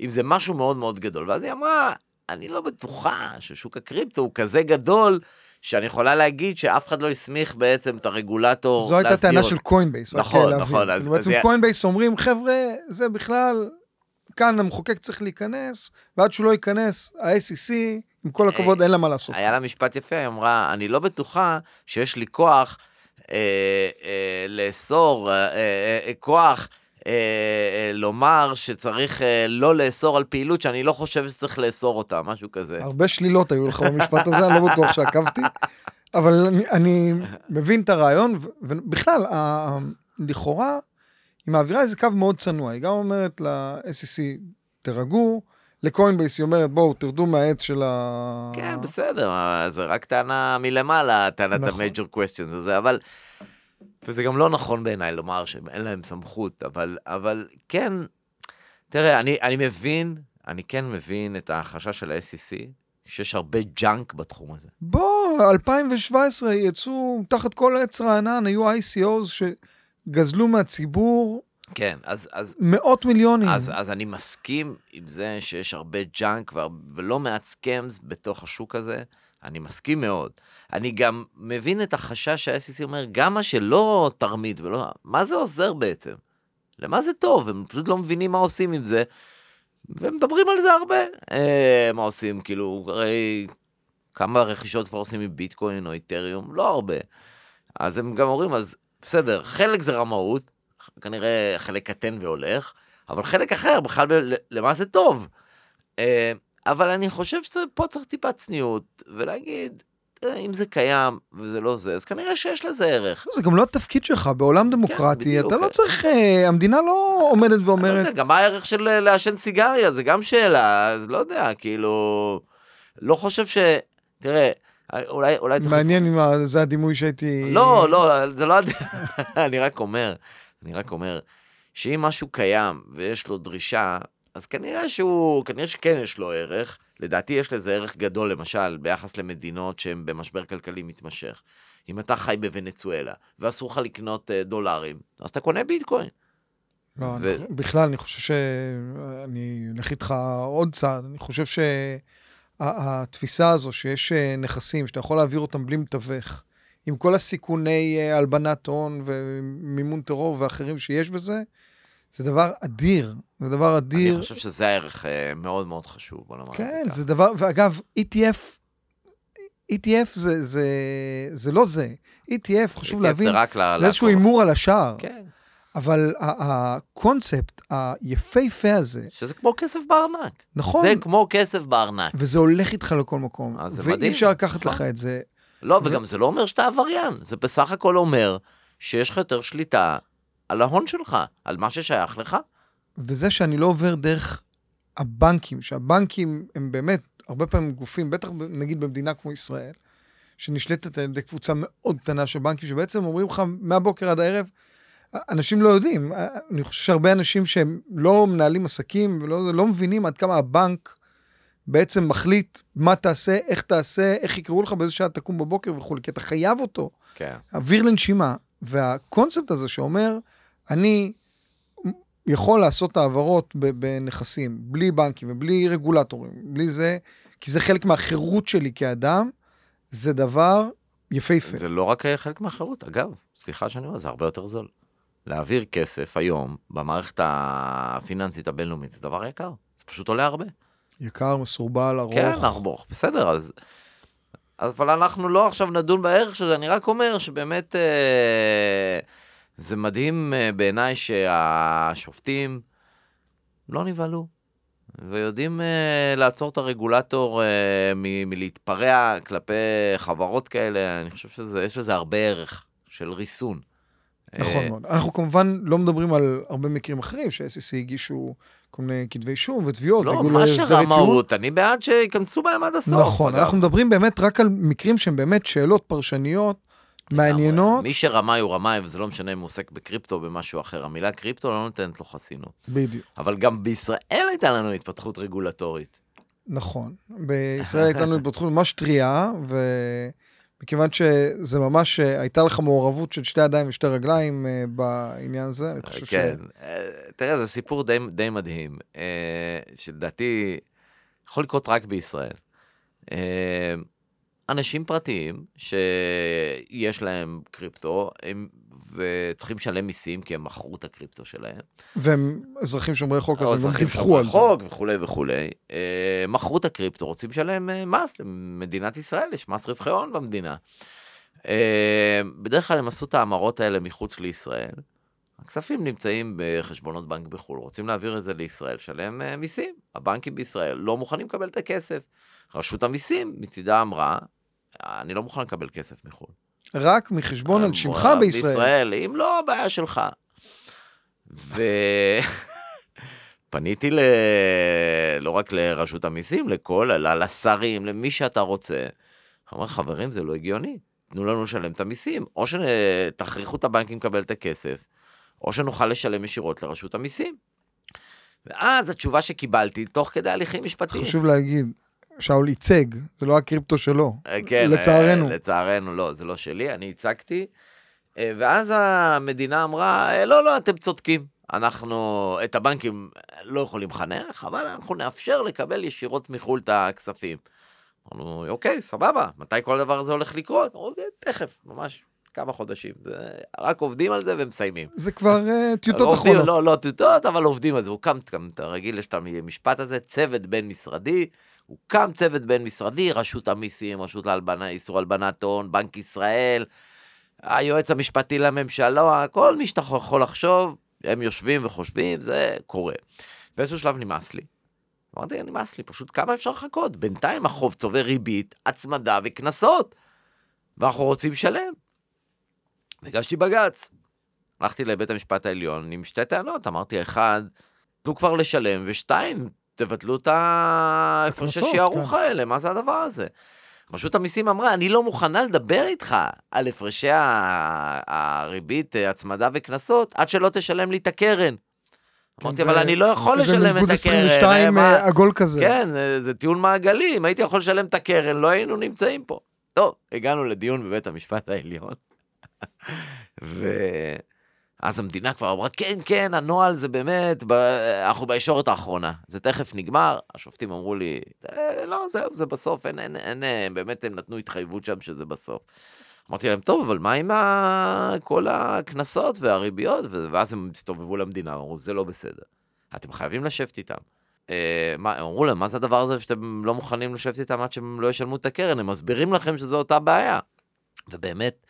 אם זה משהו מאוד מאוד גדול. ואז היא אמרה, אני לא בטוחה ששוק הקריפטו הוא כזה גדול, שאני יכולה להגיד שאף אחד לא הסמיך בעצם את הרגולטור זו הייתה להסדיר טענה. של קוינבייס. נכון. נכון, אז- בעצם זה- קוינבייס אומרים, חבר'ה, זה בכלל, כאן המחוקק צריך להיכנס, ועד שהוא לא ייכנס, ה-SEC, עם כל הכבוד, אין לה מה לעשות. היה לה משפט יפה, היא אמרה, אני לא בטוחה שיש לי כוח אה, אה, לאסור, אה, כוח לומר שצריך לא לאסור על פעילות שאני לא חושב שצריך לאסור אותה, משהו כזה. הרבה שלילות היו לך במשפט הזה, אני לא בטוח שעקבתי, אבל אני, אני מבין את הרעיון, ובכלל, ה- לכאורה, היא מעבירה איזה קו מאוד צנוע, היא גם אומרת ל-SEC, תירגעו, לקוינבייס היא אומרת, בואו, תרדו מהעץ של ה... כן, בסדר, אה, זה רק טענה מלמעלה, טענת נכון. ה-major questions הזה, אבל... וזה גם לא נכון בעיניי לומר שאין להם סמכות, אבל, אבל כן, תראה, אני, אני מבין, אני כן מבין את החשש של ה-SEC, שיש הרבה junk בתחום הזה. בוא, 2017 יצאו תחת כל עץ רענן, היו ICOs שגזלו מהציבור כן, אז, אז, מאות מיליונים. אז, אז אני מסכים עם זה שיש הרבה junk ולא מעט scams בתוך השוק הזה, אני מסכים מאוד. אני גם מבין את החשש שה-SEC אומר, גם מה שלא תרמית ולא... מה זה עוזר בעצם? למה זה טוב? הם פשוט לא מבינים מה עושים עם זה, ומדברים על זה הרבה. אה, מה עושים? כאילו, הרי כמה רכישות כבר עושים מביטקוין או איתריום? לא הרבה. אז הם גם אומרים, אז בסדר, חלק זה רמאות, כנראה חלק קטן והולך, אבל חלק אחר, בכלל ב- למה זה טוב. אה, אבל אני חושב שפה צריך טיפה צניעות, ולהגיד, "תראה, אם זה קיים וזה לא זה, אז כנראה שיש לזה ערך. זה גם לא התפקיד שלך, בעולם דמוקרטי, בדיוק. אתה לא צריך, אה, המדינה לא עומדת אני לא ואומרת, יודע, גם מה הערך של אה, לעשן סיגריה, זה גם שאלה, אז לא יודע, כאילו... לא חושב ש... תראה, אולי, אולי צריך... מעניין אם זה הדימוי שהייתי... לא, לא, זה לא... הד- אני רק אומר, אני רק אומר, שאם משהו קיים ויש לו דרישה, אז כנראה שהוא, כנראה שכן יש לו ערך. לדעתי יש לזה ערך גדול, למשל, ביחס למדינות שהן במשבר כלכלי מתמשך. אם אתה חי בוונצואלה, ואסור לך לקנות אה, דולרים, אז אתה קונה ביטקוין. לא, ו- אני- בכלל, אני חושב שאני אלך איתך עוד צעד, אני חושב שהתפיסה הזו שיש אה, נכסים שאתה יכול להעביר אותם בלי מתווך, עם כל הסיכוני אה, הלבנת הון ומימון טרור ואחרים שיש בזה, זה דבר אדיר, זה דבר אדיר. אני חושב שזה הערך אה, מאוד מאוד חשוב, בוא נאמר זה כן. זה דבר, ואגב, ETF, ETF זה, זה, זה לא זה. ETF, חשוב ETF להבין, זה רק ל- זה איזשהו. הימור על השער. כן, אבל הקונספט היפהפה הזה, שזה כמו כסף בארנק. נכון, זה כמו כסף בארנק. וזה הולך איתך לכל מקום, אז זה ואי מדהים, אפשר לקחת נכון. לך את זה. לא, וגם זה לא אומר שאתה עבריין, זה בסך הכל אומר שיש לך יותר שליטה על ההון שלך, על מה ששייך לך. וזה שאני לא עובר דרך הבנקים, שהבנקים הם באמת הרבה פעמים גופים, בטח נגיד במדינה כמו ישראל, שנשלטת על ידי קבוצה מאוד קטנה של בנקים, שבעצם אומרים לך מהבוקר עד הערב, אנשים לא יודעים, אני חושב שהרבה אנשים שהם לא מנהלים עסקים ולא לא מבינים עד כמה הבנק בעצם מחליט מה תעשה, איך תעשה, איך יקראו לך באיזה שעה תקום בבוקר וכולי, כי אתה חייב אותו. כן. אוויר לנשימה, והקונספט הזה שאומר, אני יכול לעשות העברות בנכסים, בלי בנקים ובלי רגולטורים, בלי זה, כי זה חלק מהחירות שלי כאדם, זה דבר יפהפה. זה לא רק חלק מהחירות, אגב, סליחה שאני אומר, זה הרבה יותר זול. להעביר כסף היום במערכת הפיננסית הבינלאומית זה דבר יקר, זה פשוט עולה הרבה. יקר, מסורבל, ארוך. כן, ארוך, בסדר, אז... אבל אנחנו לא עכשיו נדון בערך של זה, אני רק אומר שבאמת אה, זה מדהים אה, בעיניי שהשופטים לא נבהלו, ויודעים אה, לעצור את הרגולטור אה, מ- מלהתפרע כלפי חברות כאלה, אני חושב שיש לזה הרבה ערך של ריסון. נכון אה, מאוד. אנחנו כמובן לא מדברים על הרבה מקרים אחרים, ש-SEC הגישו כל מיני כתבי אישום ותביעות, לא, מה. שרמאות, אני בעד שייכנסו בהם עד הסוף. נכון. אנחנו מדברים באמת רק על מקרים שהם באמת שאלות פרשניות מעניינות. מי שרמאי הוא רמאי, וזה לא משנה אם הוא עוסק בקריפטו או במשהו אחר. המילה קריפטו לא נותנת לו חסינות. בדיוק, אבל גם בישראל הייתה לנו התפתחות רגולטורית. נכון. בישראל הייתה לנו התפתחות ממש טריה, ומכיוון שזה ממש, אה, הייתה לך מעורבות של שתי ידיים ושתי רגליים אה, בעניין הזה, אני חושב כן. אה, תראה, זה סיפור די, די מדהים, שלדעתי יכול לקרות רק בישראל. אנשים פרטיים שיש להם קריפטו, הם, וצריכים לשלם מיסים כי הם מכרו את הקריפטו שלהם. והם אזרחים שומרי חוק, אז הם אזרחים דיווחו על זה. חוק וכולי וכולי. אה, מכרו את הקריפטו, רוצים לשלם אה, מס למדינת ישראל, יש מס רווחי הון במדינה. אה, בדרך כלל הם עשו את ההמרות האלה מחוץ לישראל. הכספים נמצאים בחשבונות בנק בחו"ל, רוצים להעביר את זה לישראל, לשלם אה, מיסים. הבנקים בישראל לא מוכנים לקבל את הכסף. רשות המיסים מצידה אמרה, אני לא מוכן לקבל כסף מחו"ל. רק מחשבון על שמך בישראל. בישראל, אם לא, הבעיה שלך. ופניתי ל... לא רק לרשות המיסים, לכל, לשרים, למי שאתה רוצה. אמר, חברים, זה לא הגיוני. תנו לנו לשלם את המיסים, או שתכריחו את הבנקים לקבל את הכסף, או שנוכל לשלם ישירות לרשות המיסים. ואז התשובה שקיבלתי, תוך כדי הליכים משפטיים. חשוב להגיד, שאול ייצג, זה לא הקריפטו שלו. אה, כן, לצערנו. אה, לצערנו, לא, זה לא שלי, אני הצגתי. אה, ואז המדינה אמרה, לא, לא, אתם צודקים. אנחנו את הבנקים לא יכולים לחנך, אבל אנחנו נאפשר לקבל ישירות מחו"ל את הכספים. אמרנו, אוקיי, סבבה, מתי כל הדבר הזה הולך לקרות? "אה, תכף, ממש כמה חודשים. זה, רק עובדים על זה ומסיימים. זה כבר אה, טיוטות אחרונות. לא, לא טיוטות, אבל עובדים על זה. הוקם, גם אתה רגיל, יש את המשפט הזה, צוות בין-משרדי. הוקם צוות בין-משרדי, רשות המיסים, רשות להלבנה, איסור הלבנת הון, בנק ישראל, היועץ המשפטי לממשלה, כל מי שאתה יכול לחשוב, הם יושבים וחושבים, זה קורה. באיזשהו שלב נמאס לי. אמרתי, נמאס לי, פשוט כמה אפשר לחכות? בינתיים החוב צובר ריבית, הצמדה וקנסות, ואנחנו רוצים לשלם. הגשתי בג"ץ. הלכתי לבית המשפט העליון עם שתי טענות, אמרתי, אחד, תנו כבר לשלם, ושתיים, תבטלו את ההפרשי שערוך כן. האלה, מה זה הדבר הזה? רשות המיסים אמרה, אני לא מוכנה לדבר איתך על הפרשי הריבית, הצמדה וקנסות, עד שלא תשלם לי את הקרן. אמרתי, כן, אבל זה- אני לא יכול לשלם זה את הקרן. 22 מה- אה, עגול כזה. כן, זה, זה טיעון מעגלי, אם הייתי יכול לשלם את הקרן, לא היינו נמצאים פה. טוב, הגענו לדיון בבית המשפט העליון, ואז המדינה כבר אמרה, כן, כן, הנוהל זה באמת, ב... אנחנו בישורת האחרונה, זה תכף נגמר. השופטים אמרו לי, "אה, לא, זהו, זה בסוף, אין, אין, אין, אין, באמת הם נתנו התחייבות שם שזה בסוף. אמרתי להם, טוב, אבל מה עם ה... כל הקנסות והריביות? ואז הם הסתובבו למדינה, אמרו, זה לא בסדר. אתם חייבים לשבת איתם. אה, מה, אמרו להם, מה זה הדבר הזה שאתם לא מוכנים לשבת איתם עד שהם לא ישלמו את הקרן? הם מסבירים לכם שזו אותה בעיה. ובאמת,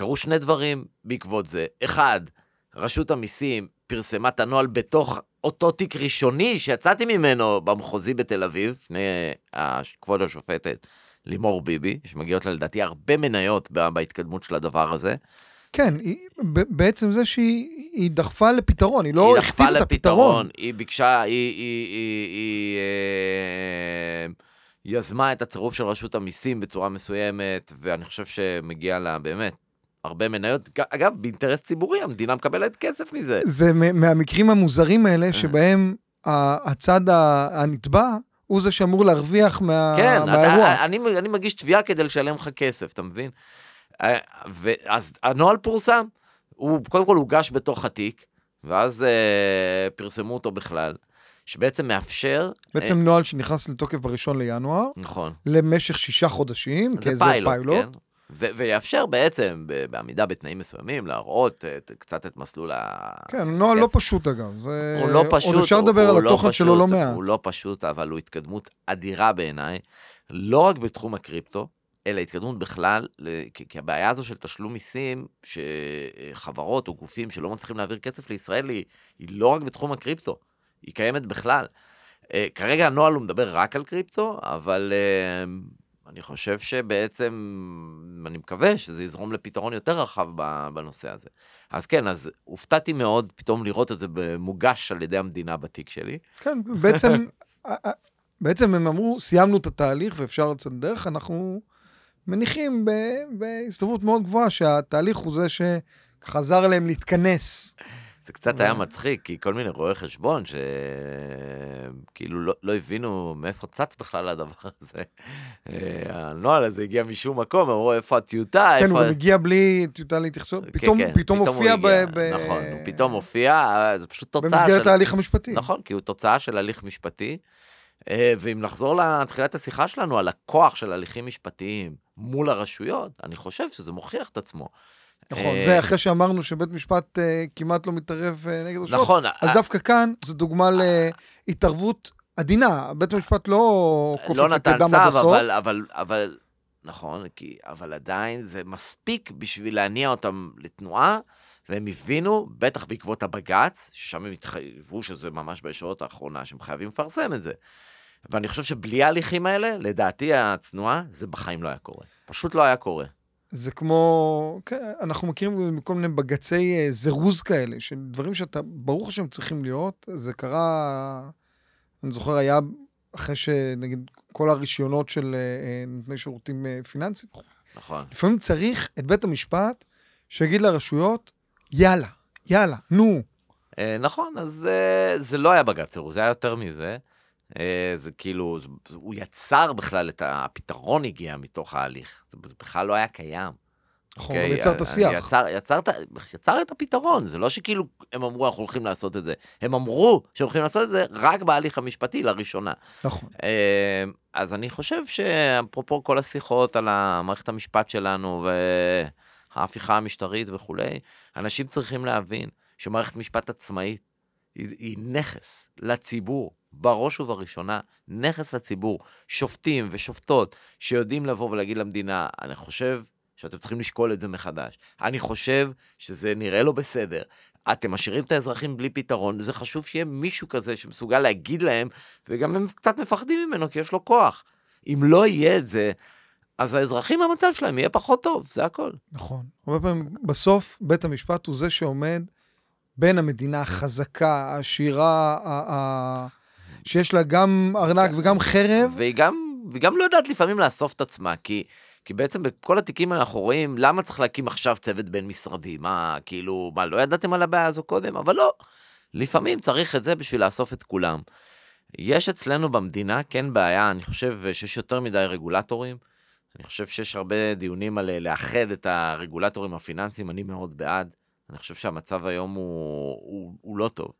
קרו שני דברים בעקבות זה. אחד, רשות המיסים פרסמה את הנוהל בתוך אותו תיק ראשוני שיצאתי ממנו במחוזי בתל אביב, לפני אה, כבוד השופטת לימור ביבי, שמגיעות לה לדעתי הרבה מניות בהתקדמות של הדבר הזה. כן, היא- בעצם זה שהיא היא דחפה לפתרון, היא לא הכתיבה את הפתרון. לפתרון, היא ביקשה, היא, היא, היא, היא אה, יזמה את הצירוף של רשות המיסים בצורה מסוימת, ואני חושב שמגיע לה באמת הרבה מניות. אגב, באינטרס ציבורי, המדינה מקבלת כסף מזה. זה מהמקרים המוזרים אה. האלה שבהם ה- הצד הנתבע הוא זה שאמור להרוויח מה- כן, מהאירוע. אתה, אני, אני מגיש תביעה כדי לשלם לך כסף, אתה מבין? אה, ואז הנוהל פורסם, הוא קודם כל הוגש בתוך התיק, ואז אה, פרסמו אותו בכלל, שבעצם מאפשר... בעצם נוהל שנכנס לתוקף בראשון לינואר, אה, נכון. למשך שישה חודשים, זה כאיזה פיילוט, פיילוט. כן? ו- ויאפשר בעצם, בעמידה בתנאים מסוימים, להראות את, קצת את מסלול ה... כן, נוהל לא. פשוט אגב. זה... הוא לא פשוט. עוד אפשר הוא- לדבר הוא על לא התוכן שלו לא מעט. הוא לא פשוט, אבל הוא התקדמות אדירה בעיניי, לא רק בתחום הקריפטו, אלא התקדמות בכלל, כי, כי הבעיה הזו של תשלום מיסים, שחברות או גופים שלא מצליחים להעביר כסף לישראל, היא, היא לא רק בתחום הקריפטו, היא קיימת בכלל. Uh, כרגע הנוהל הוא מדבר רק על קריפטו, אבל uh, אני חושב שבעצם, אני מקווה שזה יזרום לפתרון יותר רחב בנושא הזה. אז כן, אז הופתעתי מאוד פתאום לראות את זה מוגש על ידי המדינה בתיק שלי. כן, בעצם, ה- ה- בעצם הם אמרו, סיימנו את התהליך ואפשר לצאת דרך, אנחנו מניחים בהסתברות מאוד גבוהה שהתהליך הוא זה עזר להם להתכנס. זה קצת היה מצחיק, כי כל מיני רואי חשבון שכאילו לא, לא הבינו מאיפה צץ בכלל הדבר הזה. אה, הנוהל הזה הגיע משום מקום, אמרו איפה הטיוטה, כן. הוא הגיע בלי טיוטה להתייחסות, פתאום כן, פתאום הוא הופיע ב... נכון, הוא פתאום הופיע, זה פשוט תוצאה של... במסגרת ההליך המשפטי. נכון, כי הוא תוצאה של הליך משפטי. אה, ואם נחזור לתחילת השיחה שלנו על הכוח של הליכים משפטיים מול הרשויות, אני חושב שזה מוכיח את עצמו. נכון, אה, זה אחרי שאמרנו שבית משפט אה, כמעט לא מתערב אה, נגד רשויות. נכון, אז דווקא כאן זו דוגמה להתערבות עדינה. בית המשפט לא כופף לא את נתן ידם צו, עד הסוף. אבל, אבל, אבל, נכון, כי, אבל עדיין זה מספיק בשביל להניע אותם לתנועה, והם הבינו, בטח בעקבות הבג"ץ, ששם הם התחייבו שזה ממש בישורת האחרונה, שהם חייבים לפרסם את זה. ואני חושב שבלי ההליכים האלה, לדעתי הצנועה, זה בחיים לא היה קורה. פשוט לא היה קורה. זה כמו, כן, אנחנו מכירים מכל מיני בג"צי אה, זירוז כאלה, של דברים שאתה, ברור שהם צריכים להיות. זה קרה, אני זוכר, היה אחרי שנגיד כל הרישיונות של אה, אה, נותני שירותים פיננסיים. נכון. לפעמים צריך את בית המשפט שיגיד לרשויות, יאללה, יאללה, נו. נכון, אז זה לא היה בג"ץ זה היה יותר מזה. אה, זה כאילו, זה, הוא יצר בכלל את ה- הפתרון הגיע מתוך ההליך. זה, זה בכלל לא היה קיים. נכון, אוקיי? אבל יצר את השיח. יצר, יצר, יצר את הפתרון, זה לא שכאילו הם אמרו אנחנו הולכים לעשות את זה. הם אמרו שהם הולכים לעשות את זה רק בהליך המשפטי לראשונה. נכון. אה, אז אני חושב שאפרופו כל השיחות על מערכת המשפט שלנו וההפיכה המשטרית וכולי, אנשים צריכים להבין שמערכת משפט עצמאית היא, היא נכס לציבור, בראש ובראשונה, נכס לציבור. שופטים ושופטות שיודעים לבוא ולהגיד למדינה, אני חושב שאתם צריכים לשקול את זה מחדש. אני חושב שזה נראה לא בסדר. אתם משאירים את האזרחים בלי פתרון, זה חשוב שיהיה מישהו כזה שמסוגל להגיד להם, וגם הם קצת מפחדים ממנו, כי יש לו כוח. אם לא יהיה את זה, אז האזרחים, המצב שלהם יהיה פחות טוב, זה הכל. נכון. הרבה פעמים, בסוף, בית המשפט הוא זה שעומד בין המדינה החזקה, העשירה, שיש לה גם ארנק וגם חרב. והיא גם, והיא גם לא יודעת לפעמים לאסוף את עצמה, כי, כי בעצם בכל התיקים אנחנו רואים, למה צריך להקים עכשיו צוות בין-משרדי? מה, כאילו, מה, לא ידעתם על הבעיה הזו קודם? אבל לא. לפעמים צריך את זה בשביל לאסוף את כולם. יש אצלנו במדינה כן בעיה, אני חושב שיש יותר מדי רגולטורים. אני חושב שיש הרבה דיונים על לאחד את הרגולטורים הפיננסיים, אני מאוד בעד. אני חושב שהמצב היום הוא, הוא, הוא לא טוב.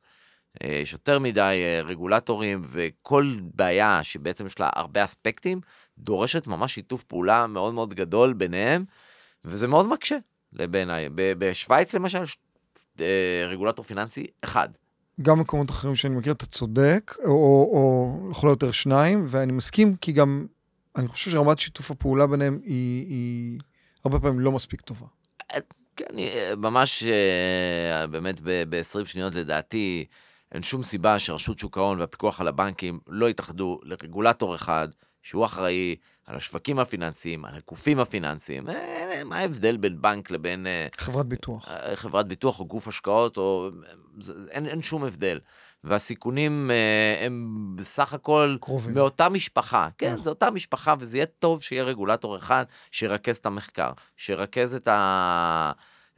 אה, יש יותר מדי אה, רגולטורים, וכל בעיה שבעצם יש לה הרבה אספקטים, דורשת ממש שיתוף פעולה מאוד מאוד גדול ביניהם, וזה מאוד מקשה בעיניי. בשוויץ למשל, אה, רגולטור פיננסי אחד. גם מקומות אחרים שאני מכיר, אתה צודק, או, או, לכל היותר שניים, ואני מסכים, כי גם, אני חושב שרמת שיתוף הפעולה ביניהם היא, היא הרבה פעמים לא מספיק טובה. כן, ממש, באמת ב-20 שניות לדעתי, אין שום סיבה שרשות שוק ההון והפיקוח על הבנקים לא יתאחדו לרגולטור אחד, שהוא אחראי על השווקים הפיננסיים, על הגופים הפיננסיים. אה, מה ההבדל בין בנק לבין אה, חברת ביטוח. אה, חברת ביטוח או גוף השקעות, או... אין, אין שום הבדל. והסיכונים אה, הם בסך הכל קרובים. מאותה משפחה. כן, נכון. זו אותה משפחה, וזה יהיה טוב שיהיה רגולטור אחד שירכז את המחקר, שירכז את, ה...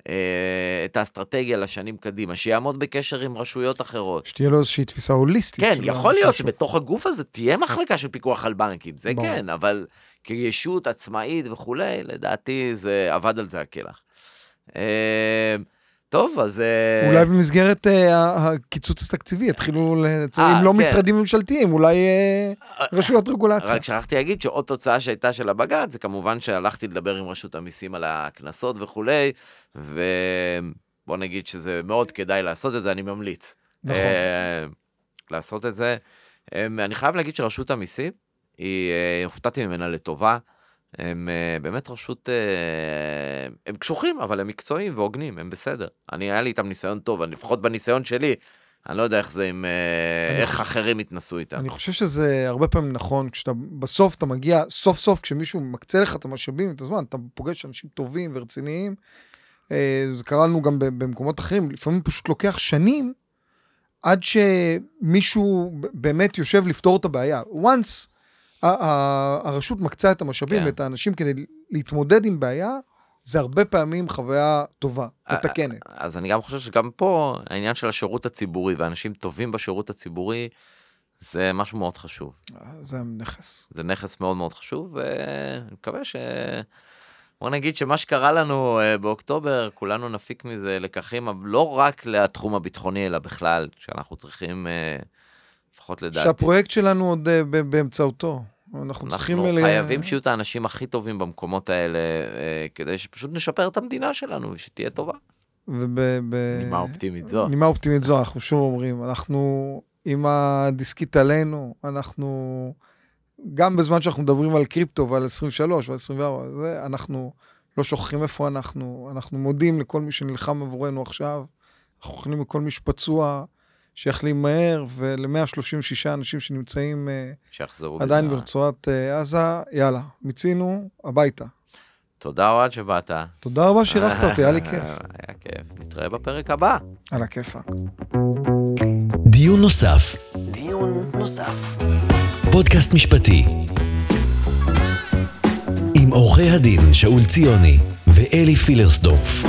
אה, את האסטרטגיה לשנים קדימה, שיעמוד בקשר עם רשויות אחרות. שתהיה לו איזושהי תפיסה הוליסטית. כן, יכול להיות שבתוך הגוף הזה תהיה מחלקה של פיקוח על בנקים, זה ברור. כן, אבל כישות עצמאית וכולי, לדעתי זה עבד על זה הקלח. טוב, אז... אה, אולי במסגרת אה, הקיצוץ התקציבי יתחילו, לצ- אה, אם לא כן. משרדים ממשלתיים, אולי רשויות רגולציה. רק שכחתי להגיד שעוד תוצאה שהייתה של הבג"ץ, זה כמובן שהלכתי לדבר עם רשות המיסים על הקנסות וכולי, ובוא נגיד שזה מאוד כדאי לעשות את זה, אני ממליץ. נכון. אה, לעשות את זה. אני חייב להגיד שרשות המיסים, היא, הופתעתי ממנה לטובה. הם אה, באמת רשות, אה, הם קשוחים, אבל הם מקצועיים והוגנים, הם בסדר. אני, היה לי איתם ניסיון טוב, אני, לפחות בניסיון שלי, אני לא יודע איך זה עם... אה, איך אחרים יתנסו איתם. אני חושב שזה הרבה פעמים נכון, כשאתה בסוף אתה מגיע, סוף סוף כשמישהו מקצה לך את המשאבים, את הזמן, אתה פוגש אנשים טובים ורציניים. זה קרה לנו גם במקומות אחרים, לפעמים פשוט לוקח שנים עד שמישהו באמת יושב לפתור את הבעיה. once הרשות מקצה את המשאבים כן. האנשים כדי להתמודד עם בעיה, זה הרבה פעמים חוויה טובה, אה, מתקנת. אז אני גם חושב שגם פה, העניין של השירות הציבורי, ואנשים טובים בשירות הציבורי, זה משהו מאוד חשוב. אה, זה נכס. זה נכס מאוד מאוד חשוב, ואני מקווה ש... בוא נגיד שמה שקרה לנו uh, באוקטובר, כולנו נפיק מזה לקחים, לא רק לתחום הביטחוני, אלא בכלל, שאנחנו צריכים, uh, לפחות לדעתי. שהפרויקט שלנו עוד באמצעותו. אנחנו, צריכים... אנחנו חייבים אלה... שיהיו את האנשים הכי טובים במקומות האלה, uh, כדי שפשוט נשפר את המדינה שלנו, ושתהיה טובה. וב... ב... נימה אופטימית זו. נימה אופטימית זו, אנחנו שוב אומרים, אנחנו עם הדיסקית עלינו, אנחנו... גם בזמן שאנחנו מדברים על קריפטו ועל 23 ועל 24, זה, אנחנו לא שוכחים איפה אנחנו, אנחנו מודים לכל מי שנלחם עבורנו עכשיו, אנחנו מוכנים לכל מי שפצוע, שיחלים מהר, ול-136 אנשים שנמצאים אה, עדיין ברצועת uh, עזה, יאללה, מיצינו, הביתה. תודה אוהד שבאת. תודה רבה שאירחת אותי, היה לי כיף. היה כיף. נתראה בפרק הבא. על הכיפאק. דיון נוסף. דיון נוסף. פודקאסט משפטי. עם עורכי הדין שאול ציוני ואלי פילרסדורף.